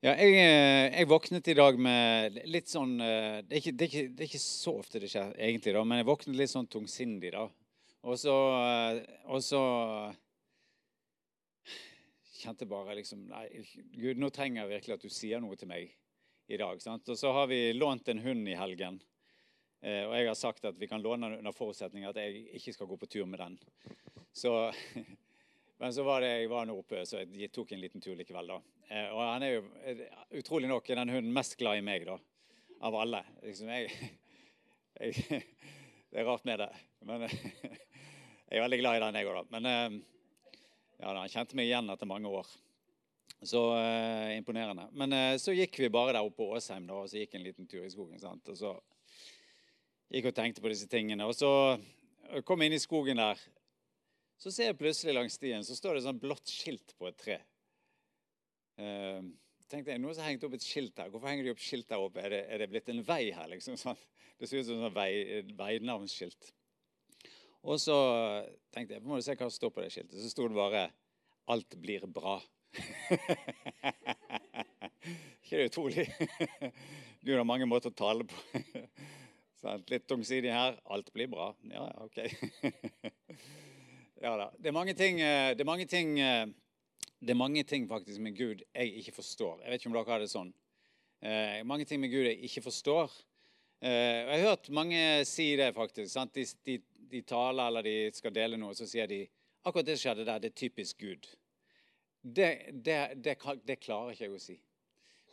Ja, jeg, eh, jeg våknet i dag med litt sånn eh, det er, ikke, det, er ikke, det er ikke så ofte det skjer, egentlig, da, men jeg våknet litt sånn tungsindig. da. Og så, eh, og så kjente bare liksom Nei, Gud, nå trenger jeg virkelig at du sier noe til meg i dag. sant? Og så har vi lånt en hund i helgen. Og jeg har sagt at vi kan låne den under forutsetning at jeg ikke skal gå på tur med den. Så Men så var det jeg var nå oppe, så jeg tok en liten tur likevel, da. Eh, og han er jo eh, utrolig nok er den hunden mest glad i meg, da. Av alle. Liksom, jeg, jeg, det er rart med det. Men jeg er veldig glad i den, jeg òg, da. Men eh, ja, han kjente meg igjen etter mange år. Så eh, imponerende. Men eh, så gikk vi bare der oppe på Åsheim da, og så gikk en liten tur i skogen. sant? Og så gikk og tenkte på disse tingene. Og så kom jeg inn i skogen der så ser jeg plutselig langs stien så står det sånn blått skilt på et tre. Uh, tenkte jeg, Noen som hengt opp et skilt her. Hvorfor henger de opp skilt der oppe? Er det, er det blitt en vei her? liksom sånn? Det ser ut som et vei, veinavnsskilt. Og så tenkte jeg, må du se hva som står på det skiltet. Så sto det bare 'Alt blir bra'. ikke det utrolig? Gud har mange måter å tale på. Litt tungsidig her. Alt blir bra. Ja, OK. Ja da. Det er mange ting, eh, det er mange ting, eh, det er mange ting faktisk med Gud jeg ikke forstår. Jeg vet ikke om dere har det sånn. Eh, mange ting med Gud jeg ikke forstår. jeg har hørt mange si det, faktisk. De, de, de, taler eller de skal dele noe, så sier de akkurat det som skjedde der, det er typisk Gud. Det, det, det, det klarer ikke jeg å si.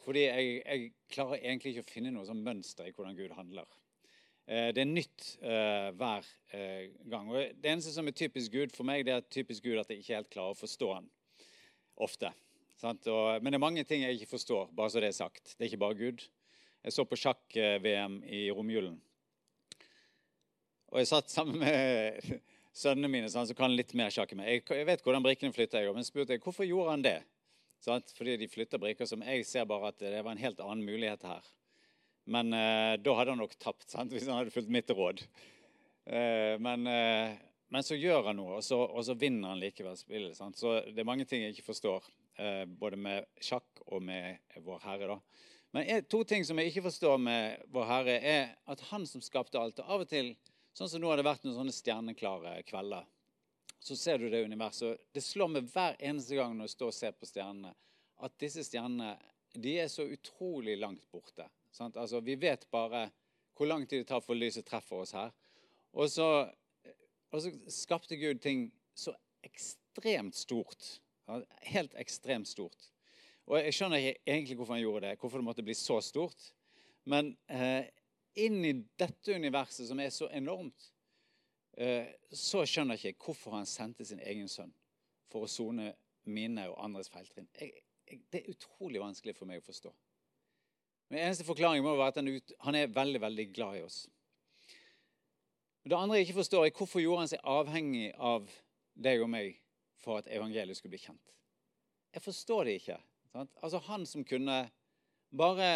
Fordi jeg, jeg, klarer egentlig ikke å finne noe sånn mønster i hvordan Gud handler. Eh, det er nytt uh, hver uh, gang. Og Det eneste som er typisk Gud for meg, det er typisk Gud at jeg ikke helt klarer å forstå han ofte. Og, men det er mange ting jeg ikke forstår, bare så det er sagt. Det er ikke bare Gud. Jeg så på sjakk-VM i romjulen. Og jeg satt sammen med sønnene mine som kan litt mer sjakk enn meg. Jeg, vet hvordan brikkene flytter, jeg, men spurte jeg, hvorfor gjorde han det. Sant? Fordi de flytter brikker som jeg ser bare at det var en helt annen mulighet her. Men eh, da hadde han nok tapt, sant? hvis han hadde fulgt mitt råd. Eh, men, eh, men, så gjør han noe, og så, og så vinner han likevel spillet. Sant? Så det er mange ting jeg ikke forstår, eh, både med sjakk og med Vår Herre. da. Men er, to ting som jeg ikke forstår med Vår Herre, er at han som skapte alt og Av og til, sånn som nå har det vært noen sånne stjerneklare kvelder, så ser du det universet. Det slår meg hver eneste gang når jeg står og ser på stjernene, at disse stjernene de er så utrolig langt borte. Sant? Altså, vi vet bare hvor lang tid det tar for lyset treffer oss her. Og så, og så skapte Gud ting så ekstremt stort. Helt ekstremt stort. Og Jeg skjønner ikke egentlig hvorfor han gjorde det, hvorfor det måtte bli så stort. Men eh, inni dette universet, som er så enormt, eh, så skjønner jeg ikke hvorfor han sendte sin egen sønn for å sone mine og andres feiltrinn. Det er utrolig vanskelig for meg å forstå. Men eneste forklaring må være at han er veldig veldig glad i oss. Det andre jeg ikke forstår, er hvorfor gjorde han seg avhengig av deg og meg for at evangeliet skulle bli kjent. Jeg forstår det ikke. Sant? Altså Han som kunne bare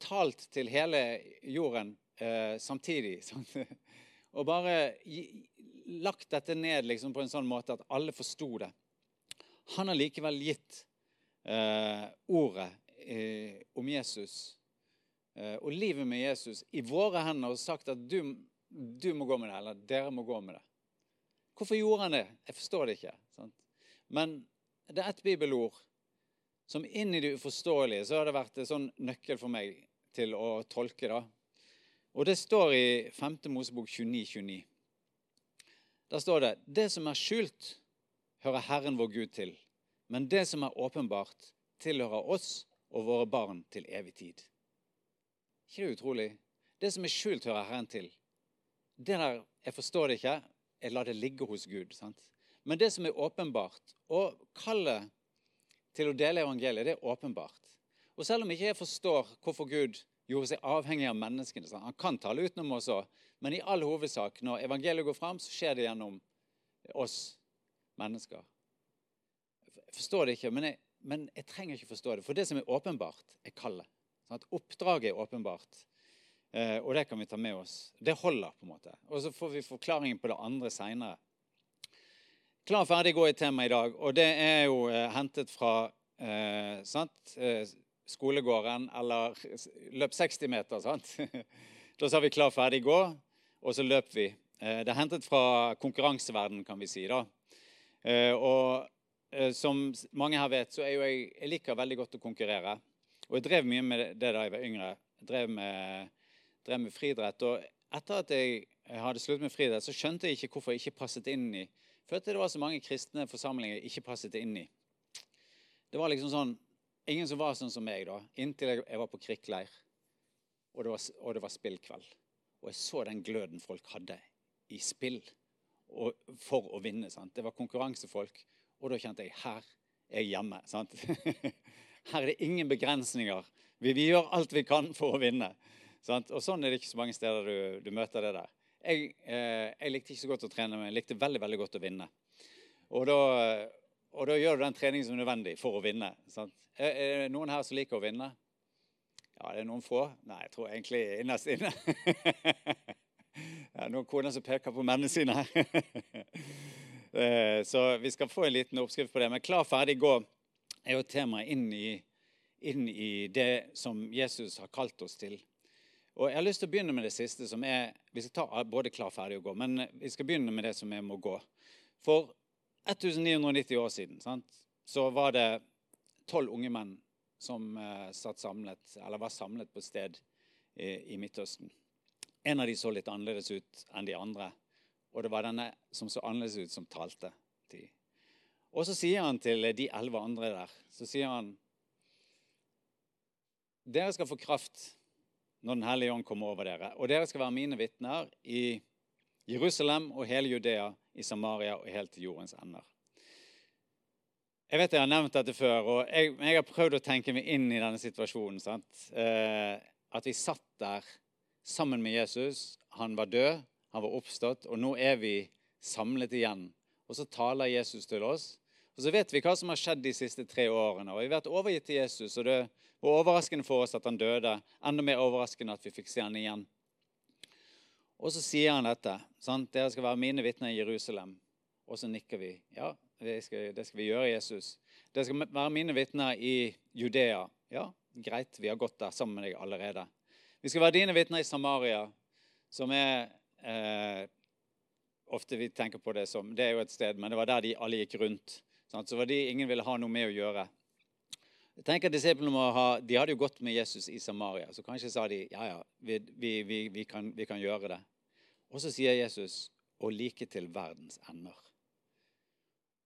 talt til hele jorden eh, samtidig. Sant? Og bare lagt dette ned liksom, på en sånn måte at alle forsto det. Han har likevel gitt eh, ordet eh, om Jesus eh, og livet med Jesus i våre hender og sagt at du, du, må gå med det, eller dere må gå med det. Hvorfor gjorde han det? Jeg forstår det ikke. Sant? Men det er ett bibelord som inn i det uforståelige så har det vært en sånn nøkkel for meg til å tolke. da. Og det står i 5. Mosebok 29, 29. Der står det Det som er skjult, hører Herren vår Gud til. Men det som er åpenbart, tilhører oss og våre barn til evig tid. Ikke det utrolig? Det som er skjult, hører Herren til. Det der, Jeg forstår det ikke. Jeg lar det ligge hos Gud. sant? Men det som er åpenbart, og kallet til å dele evangeliet, det er åpenbart. Og selv om ikke jeg forstår hvorfor Gud gjorde seg avhengig av menneskene sant? Han kan tale utenom oss òg, men i all hovedsak, når evangeliet går fram, så skjer det gjennom oss mennesker. Jeg forstår det ikke, men jeg, men jeg trenger ikke forstå det. For det som er åpenbart, er kallet. Sånn oppdraget er åpenbart. Eh, og det kan vi ta med oss. Det holder. på en måte. Og så får vi forklaringen på det andre seinere. Klar, ferdig, gå i tema i dag. Og det er jo eh, hentet fra eh? Eh, skolegården eller løp 60 meter. sant? Da sa vi 'klar, ferdig, gå', og så løp vi. Eh, det er hentet fra konkurranseverden, kan vi si. da. Eh, og som mange her vet, så er jo jeg, jeg liker veldig godt å konkurrere. Og jeg drev mye med det da jeg var yngre. Jeg drev med, drev med friidrett. Og etter at jeg hadde sluttet med friidrett, så skjønte jeg ikke hvorfor jeg ikke passet inn i Følte det var så mange kristne forsamlinger jeg ikke passet inn i. Det var liksom sånn Ingen som var sånn som meg, da. Inntil jeg, jeg var på krikkleir, og det var, og det var spillkveld. Og jeg så den gløden folk hadde i spill og, for å vinne. sant? Det var konkurransefolk. Og da kjente jeg her er jeg hjemme. sant? Her er det ingen begrensninger. Vi, vi gjør alt vi kan for å vinne. Sant? Og sånn er det ikke så mange steder du, du møter det der. Jeg, eh, jeg, likte ikke så godt å trene, men jeg likte veldig veldig godt å vinne. Og da, og da gjør du den treningen som er nødvendig for å vinne. Sant? Er, det noen her som liker å vinne? Ja, det er noen få. Nei, jeg tror egentlig innerst inne. det er noen koner som peker på mennene sine her. Eh, så vi skal få en liten oppskrift på det. Men klar, ferdig, gå er jo temaet inn i, inn i det som Jesus har kalt oss til. Og Jeg har lyst til å begynne med det siste, som er Vi skal ta både klar, ferdig og gå. Men vi skal begynne med det som er må gå. For 1990 år siden sant, så var det tolv unge menn som uh, satt samlet, eller var samlet på et sted i, i, Midtøsten. En av de så litt annerledes ut enn de andre. Og det var denne som så annerledes ut, som talte til Og så sier han til de elleve andre der så sier han, Dere skal få kraft når Den hellige ånd kommer over dere. Og dere skal være mine vitner i Jerusalem og hele Judea, i Samaria og helt til jordens ender. Jeg vet jeg har nevnt dette før, og jeg, jeg har prøvd å tenke meg inn i denne situasjonen. Eh, at vi satt der sammen med Jesus. Han var død, han var oppstått, og nå er vi samlet igjen. Og så taler Jesus til oss. Og så vet vi hva som har skjedd de siste tre årene. Og vi har vært overgitt til Jesus, og det var overraskende for oss at han døde. Enda mer overraskende at vi fikk se han igjen. Og så sier han dette. Sant? Dere skal være mine vitner i Jerusalem. Og så nikker vi. Ja, det skal, det skal vi gjøre, Jesus. Dere skal være mine vitner i Judea. Ja, greit, vi har gått der sammen med deg allerede. Vi skal være dine vitner i Samaria, som er eh, Ofte vi tenker på det som Det er jo et sted, men det var der de alle gikk rundt. Så var de ingen ville ha noe med å gjøre. Jeg tenker disiplene må ha, De hadde jo gått med Jesus i Samaria, så kanskje sa de ja, ja, vi, vi, vi, kan, vi kan, gjøre det. Og så sier Jesus og like til verdens ender.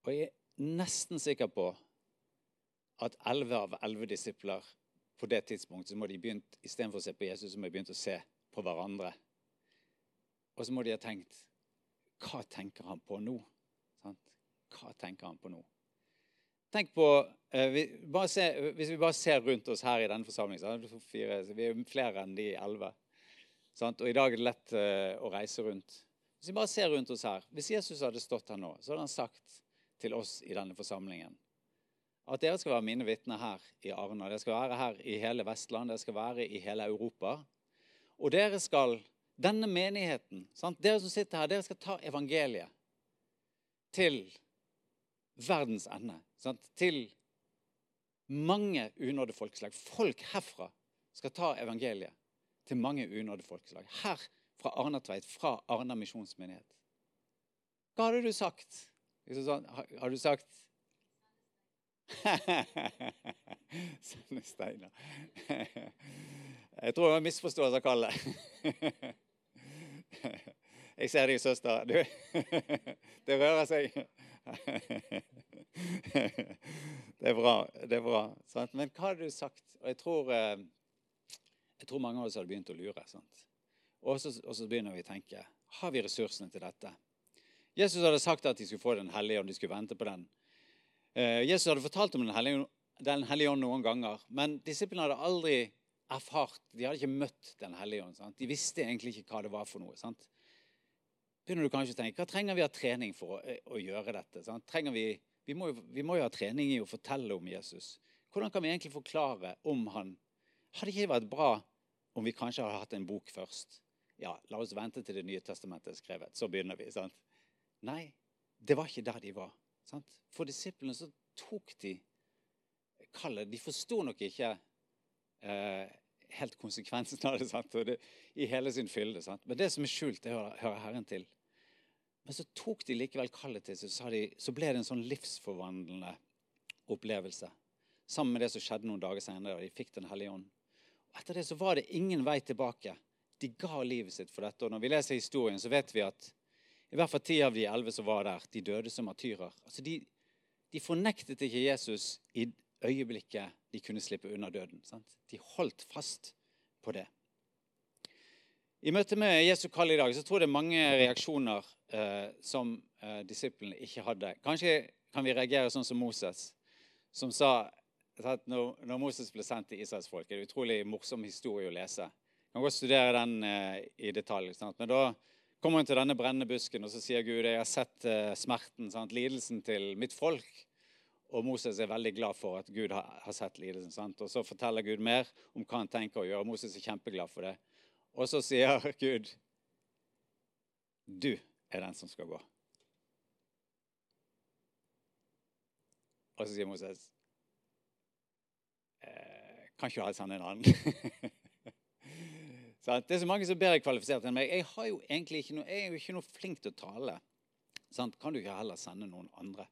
Og jeg er nesten sikker på at elleve av elleve disipler på det tidspunktet så må de begynt, istedenfor å se på Jesus, så må de begynt å se på hverandre. Og så må de ha tenkt Hva tenker han på nå? Hva tenker han på nå? Tenk på, eh, vi se, Hvis vi bare ser rundt oss her i denne forsamlingen Vi er flere enn de elleve. Og I dag er det lett eh, å reise rundt. Hvis vi bare ser rundt oss her, hvis Jesus hadde stått her nå, så hadde han sagt til oss i denne forsamlingen at dere skal være mine vitner her i Arna. Dere skal være her i hele Vestland, dere skal være i hele Europa. Og dere skal, denne menigheten, sant? dere som sitter her, dere skal ta evangeliet til verdens ende. Sant? Til mange unådde folkeslag. Folk herfra skal ta evangeliet til mange unådde folkeslag. Her fra Arnatveit, fra Arna misjonsmyndighet. Hva hadde du sagt? Sånn, har du sagt Sanne steiner. Jeg tror det var misforståelse av Kalle. Jeg ser deg, søster. Du, det rører seg. Det er bra. det er bra. Sant? Men hva hadde du sagt? Og jeg tror, eh, jeg tror mange av oss hadde begynt å lure. Og, så, og så begynner vi å tenke har vi ressursene til dette. Jesus hadde sagt at de skulle få Den hellige ånd, de skulle vente på den. Eh, Jesus hadde fortalt om Den hellige, den hellige ånd noen ganger, men disiplene hadde aldri erfart De hadde ikke møtt Den hellige ånd. Sant? De visste egentlig ikke hva det var for noe. Sant? Begynner du kanskje å tenke hva trenger vi av trening for å, eh, å gjøre dette? Vi, vi, må jo, vi, må jo, ha trening i å fortelle om Jesus. Hvordan kan vi egentlig forklare om han? Hadde ikke vært bra om vi kanskje hadde hatt en bok først? Ja, la oss vente til Det nye testamentet er skrevet. Så begynner vi. sant? Nei, det var ikke der de var. Sant? For disiplene så tok de kallet. De forsto nok ikke eh, helt konsekvensen av det, sant? Og det i hele sin fylde. Sant? Men det som er skjult, det hører, hører Herren til. Men så tok de likevel kallet til seg, så, så ble det en sånn livsforvandlende opplevelse. Sammen med det som skjedde noen dager senere, og de fikk Den hellige ånd. Og etter det så var det ingen vei tilbake. De ga livet sitt for dette. Og når vi leser historien, så vet vi at i hvert fall ti av de elleve som var der, de døde som martyrer. Altså de, de fornektet ikke Jesus i øyeblikket de kunne slippe unna døden. Sant? De holdt fast på det. I møte med Jesu kall i dag så tror jeg det er mange reaksjoner eh, som eh, disiplene ikke hadde. Kanskje kan vi reagere sånn som Moses, som sa at når, når Moses ble sendt til israelsfolket Det er en utrolig morsom historie å lese. Jeg kan godt studere den eh, i detalj. Sant? Men da kommer han til denne brennende busken, og så sier Gud jeg har sett eh, smerten, sant? lidelsen til mitt folk. Og Moses er veldig glad for at Gud har, har sett lidelsen. Sant? Og Så forteller Gud mer om hva han tenker å gjøre. Moses er kjempeglad for det. Og så sier Gud, 'Du er den som skal gå'. Og så sier Moses, eh, 'Kan ikke ha sende en annen?' det er så mange som er bedre kvalifisert enn meg. Jeg, har jo egentlig ikke noe, jeg er jo ikke noe flink til å tale. Sant? Kan du ikke heller sende noen andre?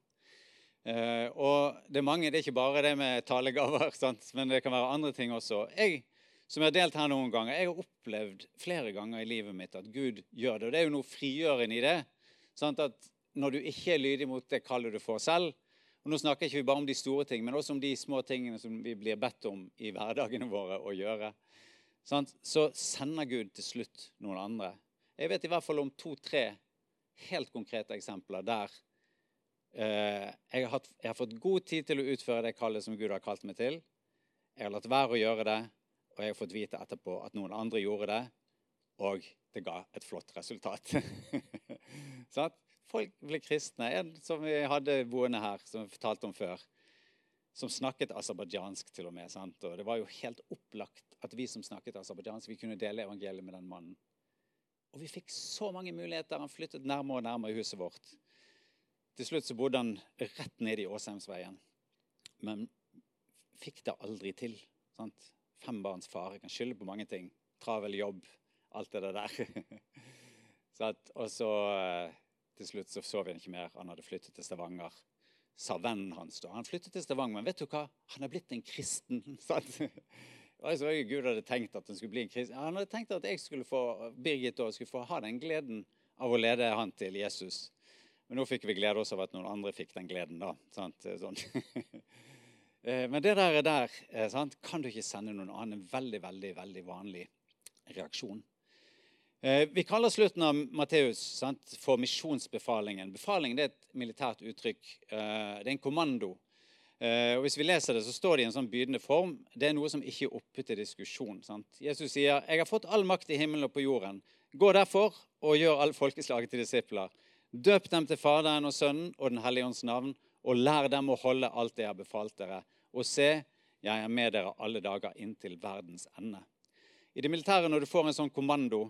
Eh, og det er mange, det er ikke bare det med talegaver, sant? men det kan være andre ting også. Jeg som jeg har delt her noen ganger. Jeg har opplevd flere ganger i livet mitt at Gud gjør det. Og det er jo noe frigjørende i det. Sant? At når du ikke er lydig mot det kallet du får selv og Nå snakker ikke vi bare om de store ting, men også om de små tingene som vi blir bedt om i hverdagene våre å gjøre. Sant? Så sender Gud til slutt noen andre. Jeg vet i hvert fall om to-tre helt konkrete eksempler der eh, jeg, har hatt, jeg har fått god tid til å utføre det kallet som Gud har kalt meg til. Jeg har latt være å gjøre det, og jeg har fått vite etterpå at noen andre gjorde det, og det ga et flott resultat. sånn Folk ble kristne. En som vi hadde boende her, som vi fortalte om før, som snakket aserbajdsjansk til og med. Sant? Og det var jo helt opplagt at vi som snakket aserbajdsjansk, vi kunne dele evangeliet med den mannen. Og vi fikk så mange muligheter. Han flyttet nærmere og nærmere huset vårt. Til slutt så bodde han rett nede i Åsheimsveien. Men fikk det aldri til. Sant? Fembarnsfar. Jeg kan skylde på mange ting. Travel jobb, alt det der. så at, og så eh, til slutt så sov han ikke mer. Han hadde flyttet til Stavanger. Sa vennen hans da. Han flyttet til Stavanger, men vet du hva? Han er blitt en kristen. sant? Altså, Gud hadde tenkt at han skulle bli en kristen. Han hadde tenkt at jeg skulle få, Birgit da, skulle få ha den gleden av å lede han til Jesus. Men nå fikk vi glede oss av at noen andre fikk den gleden. da. Sant? Sånn. Eh, men det der, der eh, sant, kan du ikke sende noen annen. En veldig, veldig, veldig vanlig reaksjon. Eh, vi kaller slutten av Matteus for misjonsbefalingen. Befaling er et militært uttrykk. Det er en kommando. Og Hvis vi leser det, så står det i en sånn bydende form. Det er noe som ikke er oppe til diskusjon. Sant? Jesus sier, 'Jeg har fått all makt i himmelen og på jorden.' 'Gå derfor og gjør alle folkeslaget til disipler.' 'Døp dem til Faderen og Sønnen og Den hellige ånds navn.' og lær dem å holde alt det jeg har befalt dere. Og se, jeg er med dere alle dager inntil verdens ende. I det militære, når du får en sånn kommando,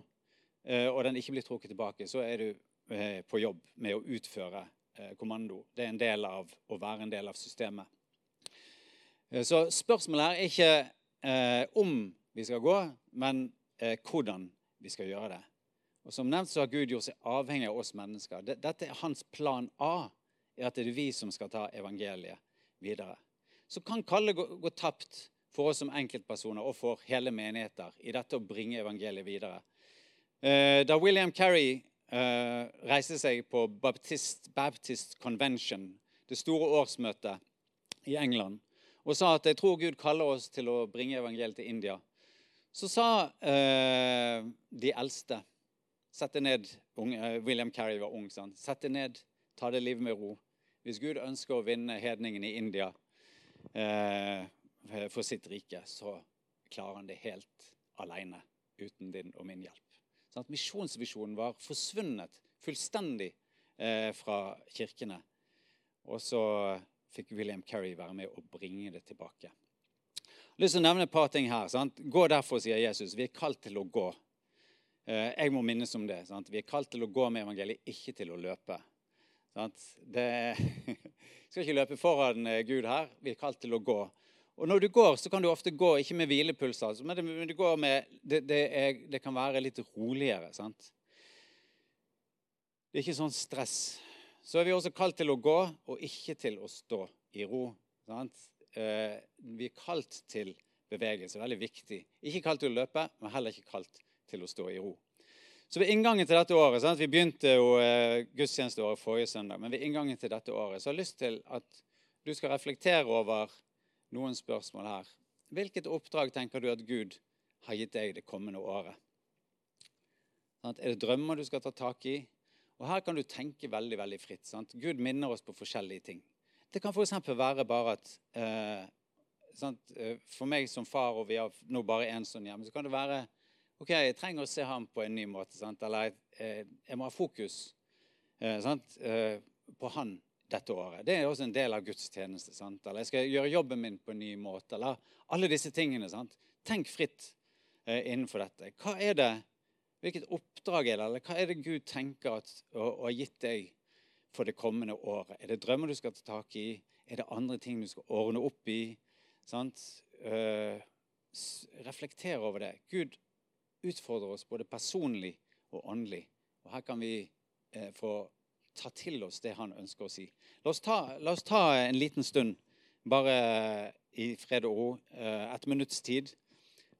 eh, og den ikke blir trukket tilbake, så er du eh, på jobb med å utføre eh, kommando. Det er en del av å være en del av systemet. Så spørsmålet her er ikke om vi skal gå, men hvordan vi skal gjøre det. Og Som nevnt så har Gud gjort seg avhengig av oss mennesker. Dette er hans plan A er at det er vi som skal ta evangeliet videre. Så kan kallet gå, gå tapt for oss som enkeltpersoner og for hele menigheter i dette å bringe evangeliet videre. Eh, da William Carey eh, reiste seg på Baptist, Baptist Convention, det store årsmøtet i England, og sa at 'jeg tror Gud kaller oss til å bringe evangeliet til India', så sa eh, de eldste Sett ned unge, William Carey var ung. Sant? Sett deg ned, ta det livet med ro. Hvis Gud ønsker å vinne hedningen i India eh, for sitt rike, så klarer han det helt alene, uten din og min hjelp. Sånn at Misjonsvisjonen var forsvunnet fullstendig eh, fra kirkene. Og så fikk William Kerry være med å bringe det tilbake. Jeg har lyst til å nevne et par ting her. Sant? Gå derfor, sier Jesus. Vi er kalt til å gå. Eh, jeg må minnes om det. Sant? Vi er kalt til å gå med evangeliet, ikke til å løpe. Det, skal ikke løpe foran eh, Gud her. Vi er kalt til å gå. Og når du går, så kan du ofte gå ikke med hvilepuls, altså, men det, går med, det, det, er, det, kan være litt roligere. sant? Det er ikke sånn stress. Så er vi også kalt til å gå, og ikke til å stå i ro. sant? Eh, vi er kalt til bevegelse. Veldig viktig. Ikke kalt til å løpe, men heller ikke kalt til å stå i ro. Så ved inngangen til dette året, sant? Vi begynte jo eh, gudstjenesteåret forrige søndag. Men ved inngangen til dette året så har jeg lyst til at du skal reflektere over noen spørsmål her. Hvilket oppdrag tenker du at Gud har gitt deg det kommende året? Er det drømmer du skal ta tak i? Og Her kan du tenke veldig veldig fritt. Sant? Gud minner oss på forskjellige ting. Det kan f.eks. være bare at eh, sant? For meg som far, og vi har nå bare én sånn hjemme, så kan det være ok, jeg trenger å se ham på en ny måte. Sant? Eller jeg, jeg må ha fokus eh, eh, på han dette året. Det er også en del av Guds tjeneste. Sant? Eller jeg skal gjøre jobben min på en ny måte. Eller alle disse tingene. Sant? Tenk fritt eh, innenfor dette. Hva er det, Hvilket oppdrag er det, eller hva er det Gud tenker at, og, har gitt deg for det kommende året? Er det drømmer du skal ta tak i? Er det andre ting du skal ordne opp i? Sant? Eh, reflekter over det. Gud utfordrer oss både personlig og åndelig. Og her kan vi eh, få ta til oss det han ønsker å si. La oss ta, la oss ta en liten stund, bare i fred og ro, eh, et minutts tid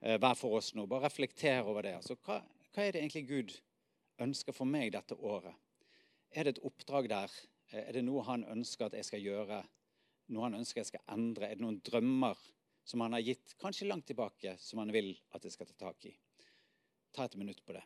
eh, hver for oss nå. Bare reflektere over det. Altså, hva, hva, er det egentlig Gud ønsker for meg dette året? Er det et oppdrag der? Eh, er det noe han ønsker at jeg skal gjøre? Noe han ønsker jeg skal endre? Er det noen drømmer som han har gitt kanskje langt tilbake, som han vil at jeg skal ta tak i? Ta et minutt på det.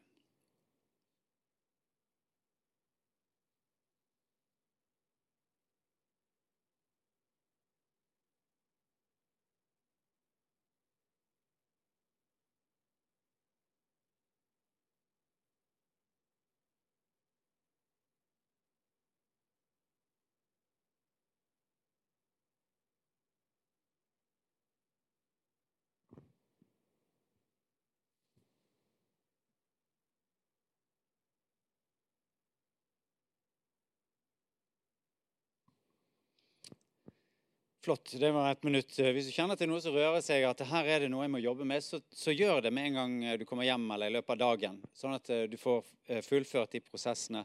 Flott. Det var et minutt. Hvis du kjenner til noe som rører seg, at her er det noe jeg må jobbe med, så, så, gjør det med en gang du kommer hjem eller i løpet av dagen. Sånn at eh, du får eh, fullført de prosessene.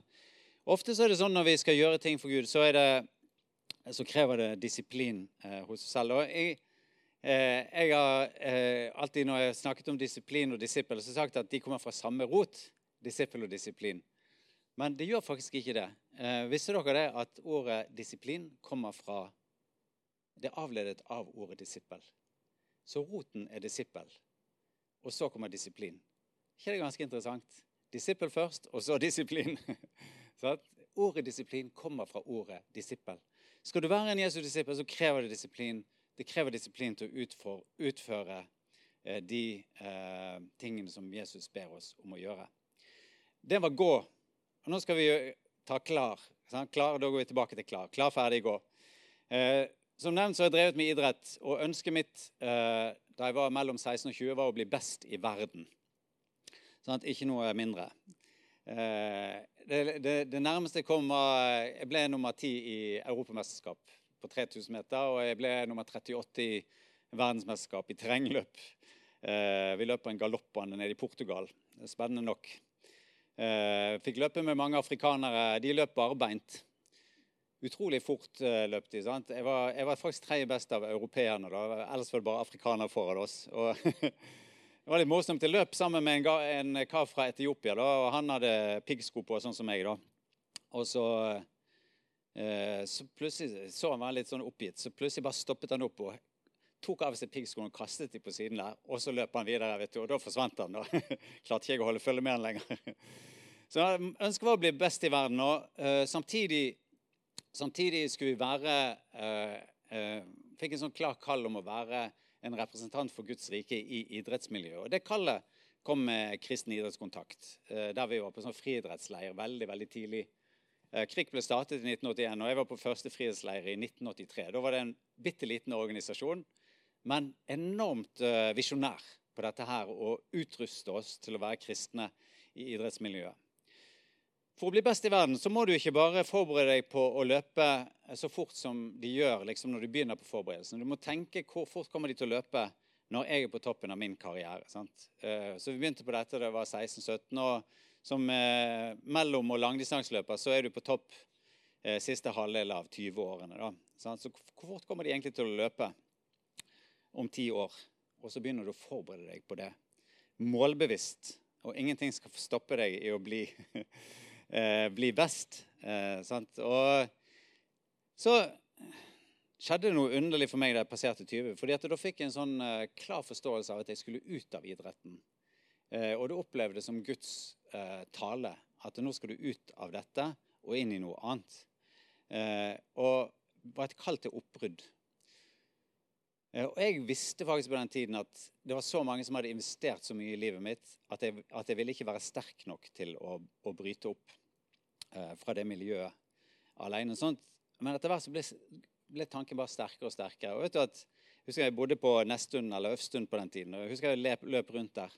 Ofte så er det sånn når vi skal gjøre ting for Gud, så, det, så krever det disiplin eh, hos oss selv. Og jeg, eh, jeg har eh, alltid når jeg har snakket om disiplin og disippel, så sagt at de kommer fra samme rot. Disippel og disiplin. Men det gjør faktisk ikke det. Eh, visste dere det at ordet disiplin kommer fra det er avledet av ordet disippel. Så roten er disippel. Og så kommer disiplin. ikke det ganske interessant? Disippel først, og så disiplin. ordet disiplin kommer fra ordet disippel. Skal du være en Jesu disippel, så krever det disiplin. Det krever disiplin til å utføre, eh, de eh, tingene som Jesus ber oss om å gjøre. Det var gå. Og nå skal vi ta klar. klar da går vi tilbake til klar. Klar, ferdig, gå. Eh, som nevnt så har jeg drevet med idrett, og ønsket mitt eh, da jeg var mellom 16 og 20, var å bli best i verden. Sånn at ikke noe mindre. Eh, det, det, det, nærmeste kom, var Jeg ble nummer 10 i europamesterskap på 3000 meter, og jeg ble nummer 38 i verdensmesterskap i terrengløp. Eh, vi løp en galoppbane nede i Portugal. Spennende nok. Eh, fikk løpe med mange afrikanere. De løp barbeint utrolig fort uh, løp de. sant? Jeg var, jeg var faktisk tredje best av europeerne. Ellers var det bare afrikanere foran oss. Og det var litt morsomt. Jeg løp sammen med en, en kar fra Etiopia. da, og Han hadde piggsko på, sånn som meg. da. Og så, uh, så plutselig så han var litt sånn oppgitt, så plutselig bare stoppet han opp og tok av seg piggskoene og kastet dem på siden der. Og så løp han videre, vet du, og da forsvant han. da. Klarte ikke jeg å holde følge med han lenger. Så ønsket var å bli best i verden. og uh, Samtidig Samtidig skulle vi være eh, eh, Fikk en sånn klar kall om å være en representant for Guds rike i idrettsmiljøet. Og det kallet kom med Kristen idrettskontakt, eh, der vi var på sånn friidrettsleir veldig veldig tidlig. Krig KRIK ble startet i 1981, og jeg var på første friidrettsleir i 1983. Da var det en bitte liten organisasjon, men enormt uh, visjonær på dette her, å utruste oss til å være kristne i idrettsmiljøet. For å bli best i verden så må du ikke bare forberede deg på å løpe så fort som de gjør liksom når du begynner på forberedelsen. Du må tenke hvor fort kommer de til å løpe når jeg er på toppen av min karriere. Sant? Eh, så vi begynte på dette da jeg var 16-17. Og som eh, mellom- og langdistanseløper så er du på topp eh, siste halvdel av 20-årene. Så hvor fort kommer de egentlig til å løpe om ti år? Og så begynner du å forberede deg på det. Målbevisst. Og ingenting skal stoppe deg i å bli eh, bli best. Eh, og så skjedde det noe underlig for meg da jeg passerte 20. fordi at Da fikk jeg en sånn eh, klar forståelse av at jeg skulle ut av idretten. Eh, og du opplevde som Guds eh, tale. At nå skal du ut av dette og inn i noe annet. Eh, og det var et kall til oppbrudd. Og Jeg visste faktisk på den tiden at det var så mange som hadde investert så mye i livet mitt at jeg, at jeg ville ikke være sterk nok til å, å bryte opp fra det miljøet alene. Sånt. Men etter hvert så ble, ble, tanken bare sterkere og sterkere. Og vet du at, husker jeg bodde på Nesttun eller Øfstund på den tiden. og jeg husker jeg løp, løp rundt der.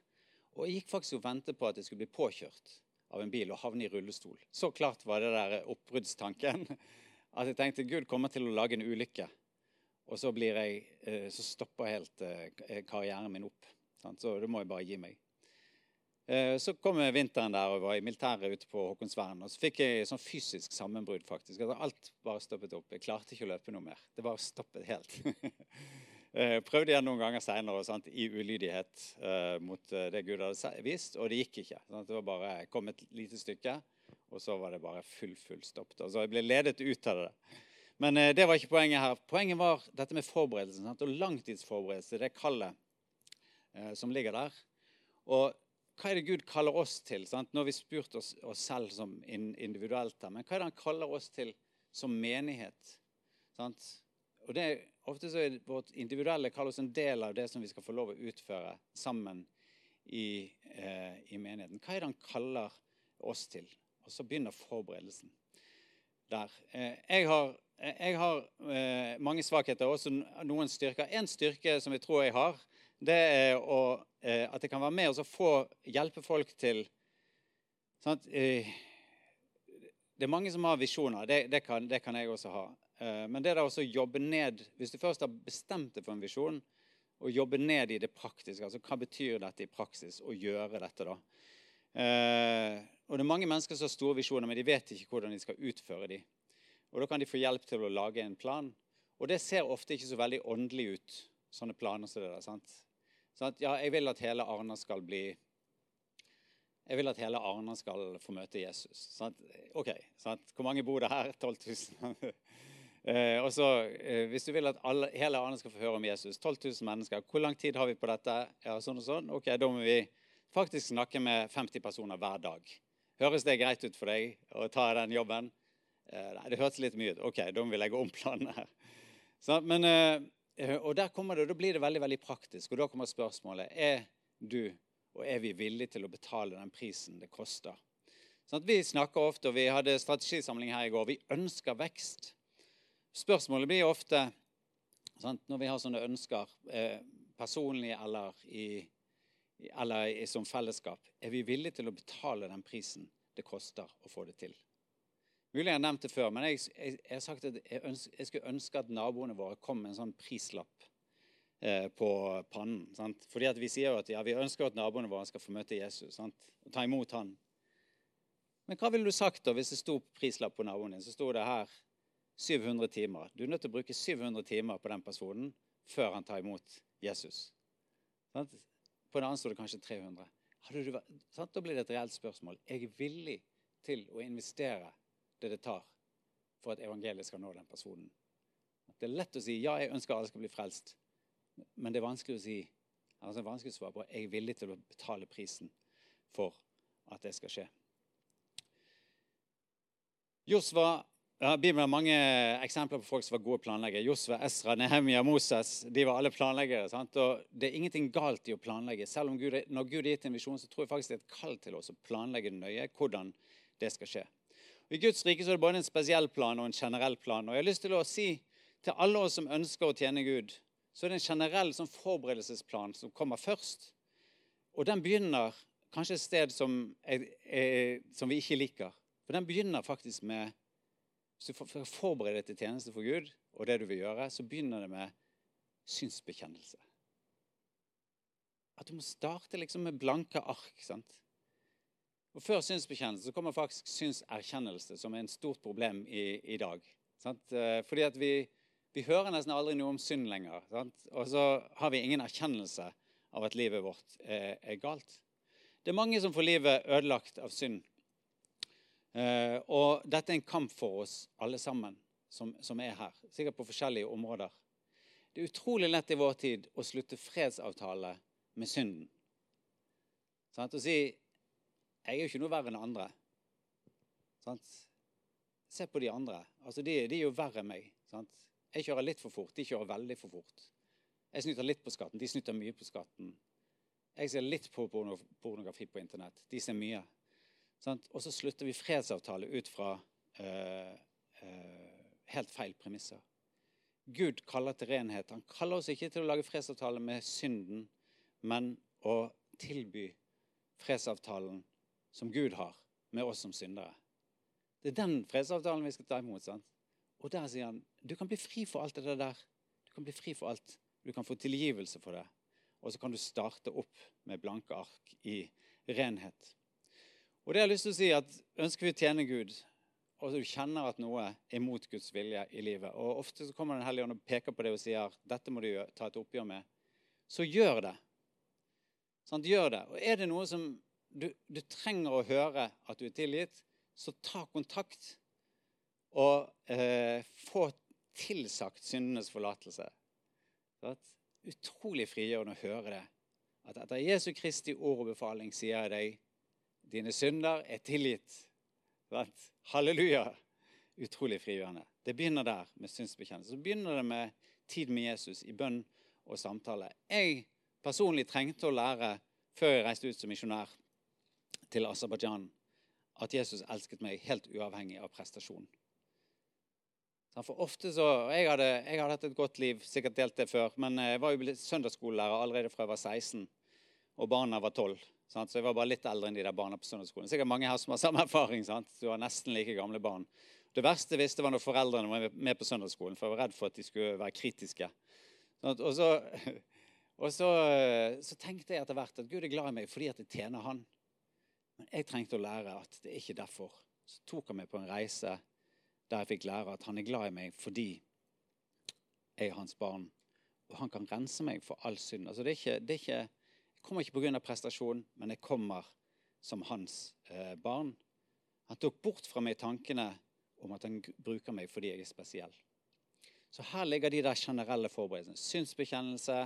Og jeg gikk faktisk og ventet på at jeg skulle bli påkjørt av en bil og havne i rullestol. Så klart var det der oppbruddstanken. At jeg tenkte Gud kommer til å lage en ulykke. Og så, jeg, eh, så stopper helt eh, karrieren min opp. Så da må jeg bare gi meg. Eh, så kom vinteren der og var i militæret ute på Håkonsvern. Og så fikk jeg sånn fysisk sammenbrudd, faktisk. Altså, alt bare stoppet opp. Jeg klarte ikke å løpe noe mer. Det bare stoppet helt. Prøvde igjen noen ganger seinere i ulydighet uh, mot det Gud hadde vist, og det gikk ikke. Sant? Det var bare, jeg kom et lite stykke, og så var det bare full, full stopp. Så jeg ble ledet ut av det. Men uh, det var ikke poenget her. Poenget var dette med forberedelsen. Sant? Og langtidsforberedelse, det kallet uh, som ligger der. Og hva er det Gud kaller oss til? Sant? Nå har vi spurt oss, oss selv som individuelt her, men hva er det han kaller oss til som menighet? Sant? Og det, Ofte så er vårt individuelle kall oss en del av det som vi skal få lov å utføre sammen i, eh, i menigheten. Hva er det han kaller oss til? Og så begynner forberedelsen der. Eh, jeg har jeg har eh, mange svakheter og også noen styrker. En styrke som jeg tror jeg har, det er å, eh, at jeg kan være med og få hjelpe folk til sant? Eh, det er mange som har visjoner. Det, det, kan, det kan, jeg også ha. Eh, men det er å jobbe ned Hvis du først har bestemt deg for en visjon, og jobbe ned i det praktiske. altså Hva betyr dette i praksis å gjøre dette, da? Eh, og det er mange mennesker som har store visjoner, men de vet ikke hvordan de skal utføre dem. Og Da kan de få hjelp til å lage en plan. Og det ser ofte ikke så veldig åndelig ut, sånne planer som det der. sant? Sånn at, ja, jeg vil at hele Arna skal bli jeg vil at hele Arna skal få møte Jesus. Sant? OK. Sant? Hvor mange bor det her? 12 000? eh, og så, eh, Hvis du vil at alle, hele Arna skal få høre om Jesus, 12 000 mennesker, hvor lang tid har vi på dette? Ja, sånn og sånn. Ok, Da må vi faktisk snakke med 50 personer hver dag. Høres det greit ut for deg å ta den jobben? Eh, nei, det hørtes litt mye ut. OK, da må vi legge om planen her. Så, men, eh, og der kommer det, og Da blir det veldig veldig praktisk. Og da kommer spørsmålet er du og er vi villige til å betale den prisen det koster. Sånn vi snakker ofte, og vi hadde strategisamling her i går, vi ønsker vekst. Spørsmålet blir ofte sant, når vi har sånne ønsker, eh, personlig eller, i, eller i, som fellesskap, er vi villige til å betale den prisen det koster å få det til. Mulig jeg har nevnt det før, men jeg, jeg, jeg har sagt at jeg, ønsker, jeg, skulle ønske at naboene våre kom med en sånn prislapp eh, på pannen. Sant? Fordi at Vi sier jo at ja, vi ønsker at naboene våre skal få møte Jesus sant? og ta imot han. Men hva ville du sagt da hvis det sto prislapp på naboen din? Så sto det her 700 timer. Du er nødt til å bruke 700 timer på den personen før han tar imot Jesus. Sant? På en annen sto det kanskje 300. Du, da blir det et reelt spørsmål. Jeg er villig til å investere det det tar for at evangeliet skal nå den personen. Det er lett å si ja, jeg ønsker alle skal bli frelst, men det er vanskelig å si altså vanskelig å svare på jeg er villig til å betale prisen for at det skal skje. Josva, ja, Bibelen har mange eksempler på folk som var gode planleggere. Josva, Esra, Nehemia, Moses. De var alle planleggere. Sant? Og Det er ingenting galt i å planlegge. Selv om Gud, når Gud har gitt en visjon, så tror jeg faktisk det er et kall til oss å planlegge nøye hvordan det skal skje. I Guds rike så er det både en spesiell plan og en generell plan. Og jeg har lyst til å si til alle oss som ønsker å tjene Gud, så er det en generell sånn forberedelsesplan som kommer først. Og den begynner kanskje et sted som, er, er, som vi ikke liker. For den begynner faktisk med Hvis du forbereder forberede deg til tjeneste for Gud, og det du vil gjøre, så begynner det med synsbekjennelse. At du må starte liksom med blanke ark. sant? Og Før synsbekjennelse kommer faktisk synserkjennelse, som er en stort problem i, i dag. Sant? Eh, fordi at vi, vi, hører nesten aldri noe om synd lenger. Sant? Og så har vi ingen erkjennelse av at livet vårt er, er galt. Det er mange som får livet ødelagt av synd. Eh, og dette er en kamp for oss alle sammen som, som er her. Sikkert på forskjellige områder. Det er utrolig lett i vår tid å slutte fredsavtale med synden. Sant? Å si jeg er jo ikke noe verre enn andre. Sant? Se på de andre. Altså, de, de er jo verre enn meg. Sant? Jeg kjører litt for fort, de kjører veldig for fort. Jeg snyter litt på skatten, de snyter mye på skatten. Jeg ser litt på pornografi på internett. De ser mye. Sant? Og så slutter vi fredsavtale ut fra uh, uh, helt feil premisser. Gud kaller til renhet. Han kaller oss ikke til å lage fredsavtale med synden, men å tilby fredsavtalen som Gud har med oss som syndere. Det er den fredsavtalen vi skal ta imot. sant? Og der sier han du kan bli fri for alt det der. Du kan bli fri for alt. Du kan få tilgivelse for det. Og så kan du starte opp med blanke ark i renhet. Og det jeg har lyst til å si at Ønsker vi å tjene Gud, og du kjenner at noe er mot Guds vilje i livet, og ofte så kommer Den hellige ånd og peker på det og sier dette må du ta et oppgjør med, så gjør det. Sånn, gjør det. Og er det noe som du, du, trenger å høre at du er tilgitt, så ta kontakt og eh, få tilsagt syndenes forlatelse. Så utrolig frigjørende å høre det. At etter Jesu Kristi ord og befaling sier jeg deg dine synder er tilgitt. Halleluja! Utrolig frigjørende. Det begynner der med synsbekjennelse. Så begynner det med tid med Jesus i bønn og samtale. Jeg personlig trengte å lære før jeg reiste ut som misjonær til Aserbajdsjan at Jesus elsket meg helt uavhengig av prestasjon. For ofte så, jeg hadde, jeg hadde, hatt et godt liv, sikkert delt det før, men jeg var jo søndagsskolelærer allerede fra jeg var 16, og barna var 12. Sant? Så jeg var bare litt eldre enn de der barna på søndagsskolen. Sikkert mange her som har samme erfaring. sant? Du har nesten like gamle barn. Det verste jeg visste var når foreldrene var med på søndagsskolen, for jeg var redd for at de skulle være kritiske. Og så, og så, så tenkte jeg etter hvert at Gud er glad i meg fordi at jeg tjener Han. Men jeg trengte å lære at det er ikke derfor. Så tok han meg på en reise der jeg fikk lære at han er glad i meg fordi jeg er hans barn. Og han kan rense meg for all synd. Altså det er ikke, det er ikke, jeg kommer ikke pga. prestasjon, men jeg kommer som hans eh, barn. Han tok bort fra meg tankene om at han bruker meg fordi jeg er spesiell. Så her ligger de der generelle forberedelsene. Synsbekjennelse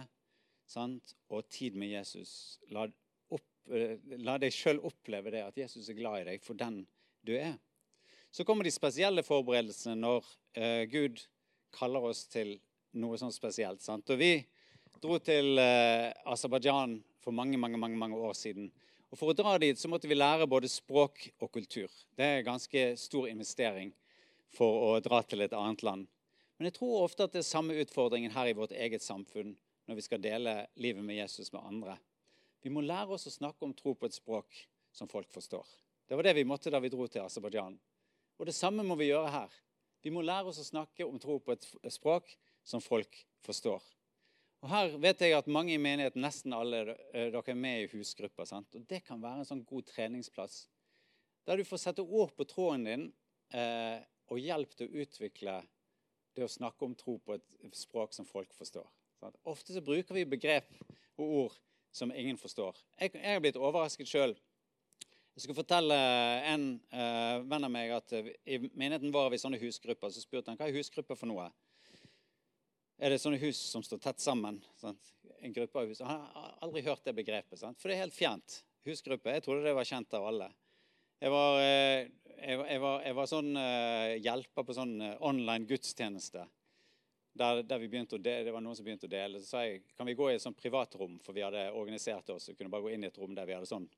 sant? og tid med Jesus. La Eh, la deg sjøl oppleve det, at Jesus er glad i deg for den du er. Så kommer de spesielle forberedelsene når eh, Gud kaller oss til noe sånn spesielt. Sant? Og Vi dro til eh, Aserbajdsjan for mange, mange, mange, mange år siden. Og For å dra dit så måtte vi lære både språk og kultur. Det er en ganske stor investering for å dra til et annet land. Men jeg tror ofte at det er samme utfordringen her i vårt eget samfunn når vi skal dele livet med Jesus med andre. Vi må lære oss å snakke om tro på et språk som folk forstår. Det var det vi måtte da vi dro til Aserbajdsjan. Og det samme må vi gjøre her. Vi må lære oss å snakke om tro på et språk som folk forstår. Og Her vet jeg at mange i menigheten, nesten alle eh, dere er med i husgrupper. Sant? Og Det kan være en sånn god treningsplass. Der du får sette ord på tråden din eh, og hjelp til å utvikle det å snakke om tro på et språk som folk forstår. Sant? Ofte så bruker vi begrep og ord som ingen forstår. Jeg, jeg er blitt overrasket sjøl. Jeg skal fortelle en uh, venn av meg at uh, i menigheten var vi sånne husgrupper. Så spurte han hva er husgrupper for noe. Er det sånne hus som står tett sammen? Sant? En gruppe av hus. Han har aldri hørt det begrepet. Sant? For det er helt fjernt. Husgruppe. Jeg trodde det var kjent av alle. Jeg var, uh, jeg, jeg var, jeg var sånn hjelper på sånn online gudstjeneste der, der dele, det var noen som begynte å dele. Så sa jeg kan vi gå i et sånt privatrom, for vi hadde organisert oss og kunne bare gå inn i et rom der vi hadde sånn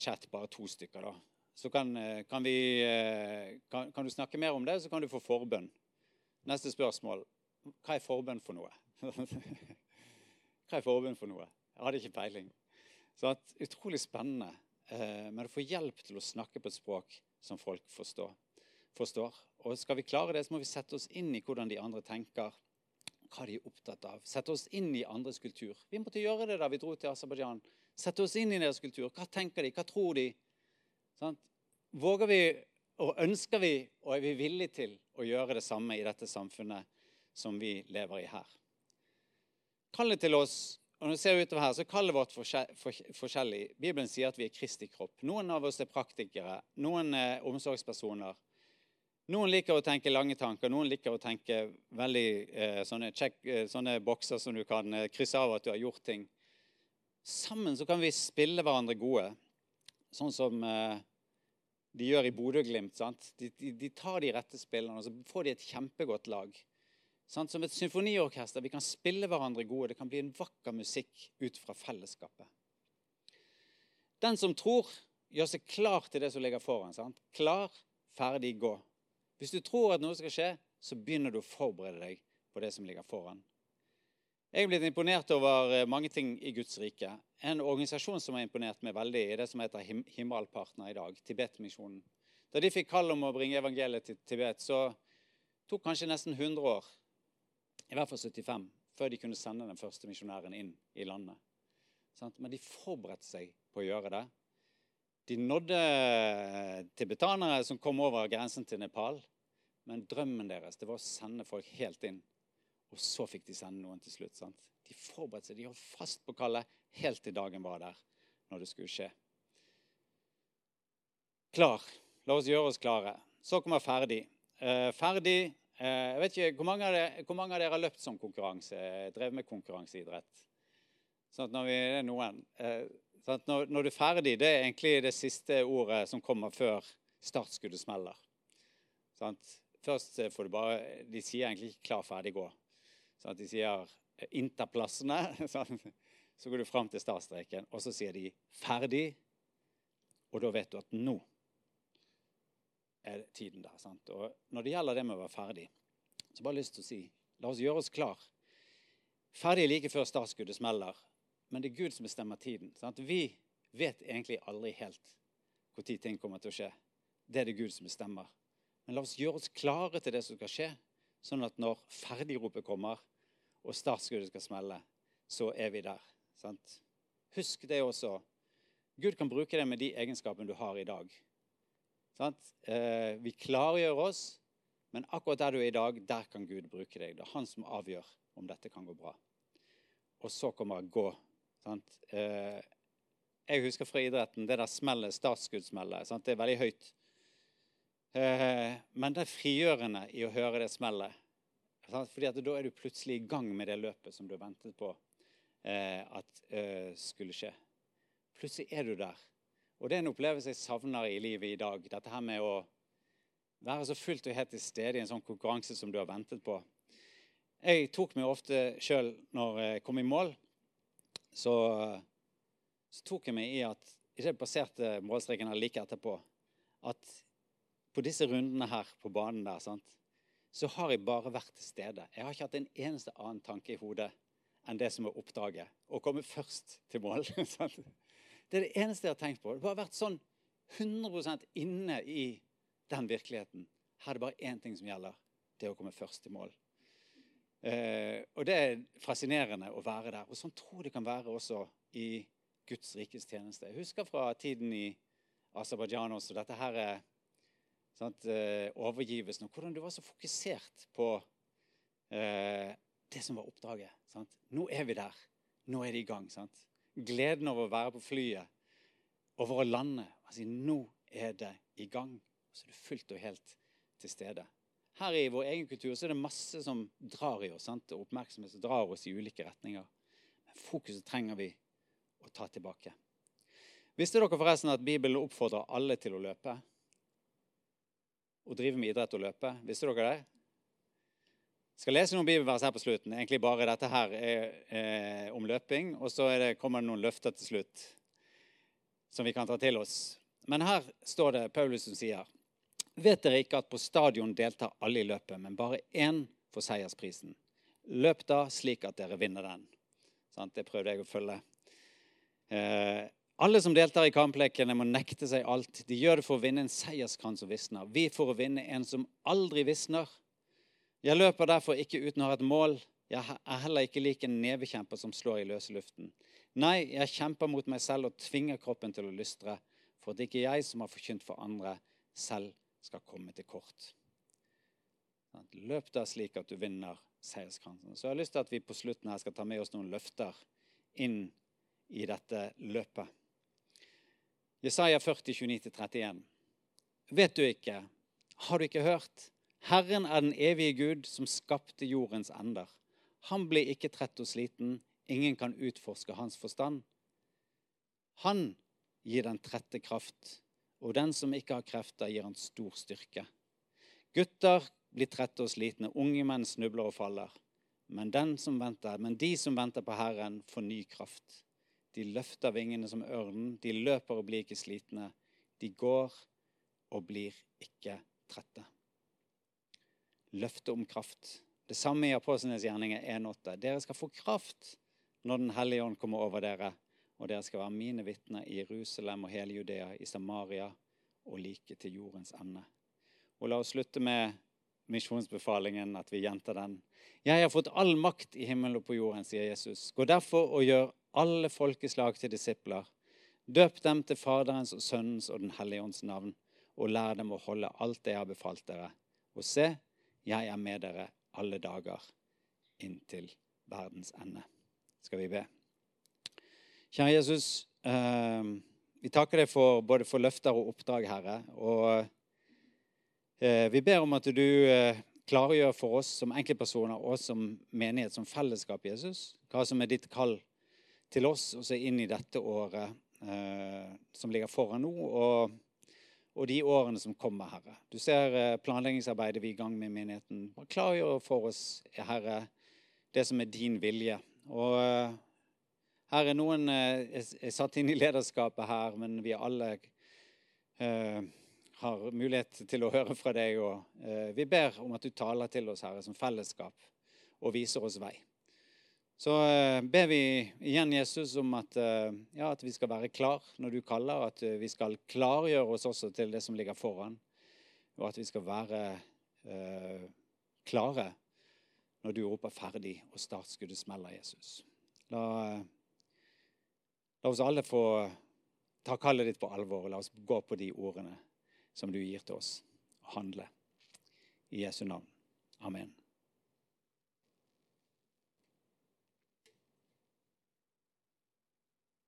chat, bare to stykker. da. Så kan, eh, kan vi eh, kan, kan, du snakke mer om det, så kan du få forbønn. Neste spørsmål. Hva er forbønn for noe? Hva er forbønn for noe? Jeg hadde ikke peiling. Så at, Utrolig spennende. Eh, men du får hjelp til å snakke på et språk som folk forstår. Forstår. Og skal vi klare det, så må vi sette oss inn i hvordan de andre tenker, hva de er opptatt av. Sette oss inn i andres kultur. Vi måtte gjøre det da vi dro til Aserbajdsjan. Sette oss inn i deres kultur. Hva tenker de? Hva tror de? Sånn? Våger vi og ønsker vi og er vi villige til å gjøre det samme i dette samfunnet som vi lever i her? Kallet til oss og når vi ser utover her, så kallet vårt forskjellig. Bibelen sier at vi er Kristi kropp. Noen av oss er praktikere, noen er omsorgspersoner. Noen liker å tenke lange tanker, noen liker å tenke veldig eh, sånne, check, eh, sånne, bokser som du kan eh, krysse av at du har gjort ting. Sammen så kan vi spille hverandre gode, sånn som eh, de gjør i Bodø-Glimt. De, de, de, tar de rette spillene, og så får de et kjempegodt lag. Sant? Som et symfoniorkester. Vi kan spille hverandre gode. Det kan bli en vakker musikk ut fra fellesskapet. Den som tror, gjør seg klar til det som ligger foran. Sant? Klar, ferdig, gå. Hvis du tror at noe skal skje, så begynner du å forberede deg på det som ligger foran. Jeg er blitt imponert over eh, mange ting i Guds rike. En organisasjon som har imponert meg veldig, er det som heter Him Himmelpartner i dag, Tibet-misjonen. Da de fikk kall om å bringe evangeliet til Tibet, så tok kanskje nesten 100 år i hvert fall 75, før de kunne sende den første misjonæren inn i landet. Men de forberedte seg på å gjøre det. De nådde tibetanere som kom over grensen til Nepal. Men drømmen deres det var å sende folk helt inn. Og så fikk de sende noen til slutt. Sant? De forberedte seg, de holdt fast på kallet helt til dagen var der når det skulle skje. Klar. La oss gjøre oss klare. Så kommer ferdig. Eh, ferdig Eh, jeg vet ikke, Hvor mange, dere, hvor mange, av dere har løpt som konkurranse, drevet med konkurranseidrett? Sånn at når vi, det er noen. Eh, når, når, du er ferdig, det er egentlig det siste ordet som kommer før startskuddet smeller. Sånn først får du bare De sier egentlig ikke 'klar, ferdig, gå'. Sånn de sier 'innta plassene'. Sånn. Så går du fram til startstreken, og så sier de 'ferdig'. Og da vet du at nå er tiden der. Sant? Og når det gjelder det med å være ferdig, så bare lyst til å si la oss gjøre oss klar. Ferdig like før startskuddet smeller, men det er Gud som bestemmer tiden. Sant? Vi vet egentlig aldri helt når ting kommer til å skje. Det er det Gud som bestemmer. Men la oss gjøre oss klare til det som skal skje, sånn at når ferdigropet kommer og startskuddet skal smelle, så er vi der. Sant? Husk det også. Gud kan bruke det med de egenskapene du har i dag. Eh, vi klargjør oss, men akkurat der du er i dag, der kan Gud bruke deg. Det er han som avgjør om dette kan gå bra. Og så kommer gå. Eh, jeg husker fra idretten det der smellet, startskuddsmellet. Det er veldig høyt. Eh, men det er frigjørende i å høre det smellet. Fordi at da er du plutselig i gang med det løpet som du har ventet på at skulle skje. Plutselig er du der. Og det er en opplevelse jeg savner i livet i dag. Dette her med å være så fullt og helt til stede i en sånn konkurranse som du har ventet på. Jeg tok meg ofte sjøl når jeg kom i mål, så, så tok jeg meg i at ikke jeg passerte målstreken like etterpå, at på disse rundene her på banen der, sant, så har jeg bare vært til stede. Jeg har ikke hatt en eneste annen tanke i hodet enn det som er oppdraget. Å komme først til mål. sant? Det er det eneste jeg har tenkt på. Det har vært sånn 100% inne i den virkeligheten. Her er det bare én ting som gjelder. Det er å komme først til mål. Eh, og det er fascinerende å være der. Og sånn tror jeg det kan være også i Guds rikes tjeneste. Jeg husker fra tiden i Aserbajdsjan også dette her er sant, eh, overgivelsen, og hvordan du var så fokusert på eh, det som var oppdraget. Sant? Nå er vi der. Nå er det i gang. sant? gleden over å være på flyet, over å lande. Altså, nå er det i gang. Så er du fullt og helt til stede. Her i vår egen kultur så er det masse som drar i oss, sant? oppmerksomhet som drar oss i ulike retninger. Men fokuset trenger vi å ta tilbake. Visste dere forresten at Bibelen oppfordrer alle til å løpe? Å drive med idrett og løpe? Visste dere det? Jeg skal lese noen bibelvers her på slutten. Egentlig bare dette her er eh, om løping. Og så det, kommer det noen løfter til slutt som vi kan ta til oss. Men her står det Paulus som sier Vet dere ikke at på stadion deltar alle i løpet, men bare én får seiersprisen? Løp da slik at dere vinner den. Sant? Det prøvde jeg å følge. Eh, Alle som deltar i kamplekene, må nekte seg alt. De gjør det for å vinne en seierskrans som visner. Vi for å vinne en som aldri visner. Jeg løper derfor ikke uten å ha et mål. Jeg er heller ikke lik en nevekjemper som slår i løse luften. Nei, jeg kjemper mot meg selv og tvinger kroppen til å lystre, for at ikke jeg som har forkynt for andre, selv skal komme til kort. Løp da slik at du vinner seierskransen. Så jeg har lyst til at vi på slutten her skal ta med oss noen løfter inn i dette løpet. Jesaja 40, 29-31. Vet du ikke, har du ikke hørt? Herren er den evige Gud som skapte jordens ender. Han blir ikke trett og sliten, ingen kan utforske hans forstand. Han gir den trette kraft, og den som ikke har krefter, gir han stor styrke. Gutter blir trette og slitne, unge menn snubler og faller. Men, venter, men de som venter på Herren, får ny kraft. De løfter vingene som ørnen, de løper og blir ikke slitne. De går og blir ikke trette. Løfte om kraft. Det samme i Apostlenes gjerninger 1,8. Dere skal få kraft når Den hellige ånd kommer over dere, og dere skal være mine vitner i Jerusalem og hele Judea, i Samaria og like til jordens ende. Og la oss slutte med misjonsbefalingen, at vi gjentar den. Jeg har fått all makt i himmelen og på jorden, sier Jesus. Gå derfor og gjør alle folkeslag til disipler. Døp dem til Faderens og Sønnens og Den hellige ånds navn, og lær dem å holde alt det jeg har befalt dere. Og se, jeg er med dere alle dager inntil verdens ende. Skal vi be? Kjære Jesus, eh, vi takker deg for både for løfter og oppdrag, Herre. Og eh, vi ber om at du eh, klargjør for oss som enkeltpersoner og som menighet, som fellesskap, Jesus, hva som er ditt kall til oss også inn i dette året eh, som ligger foran nå, og, og, de årene som kommer, Herre. Du ser planleggingsarbeidet vi er i gang med i menigheten. Klargjør for oss, Herre, det som er din vilje. Og eh, er noen eh, er satt inn i lederskapet her, men vi alle uh, har mulighet til å høre fra deg. Og uh, vi ber om at du taler til oss, Herre, som fellesskap, og viser oss vei. Så uh, ber vi igjen Jesus om at, eh, ja, at, vi skal være klar når du kaller, at eh, vi skal klargjøre oss også til det som ligger foran, og at vi skal være eh, klare når du roper ferdig og startskuddet smeller, Jesus. La, la, oss alle få ta kallet ditt på alvor, og la oss gå på de ordene som du gir til oss, og handle. I Jesu navn. Amen.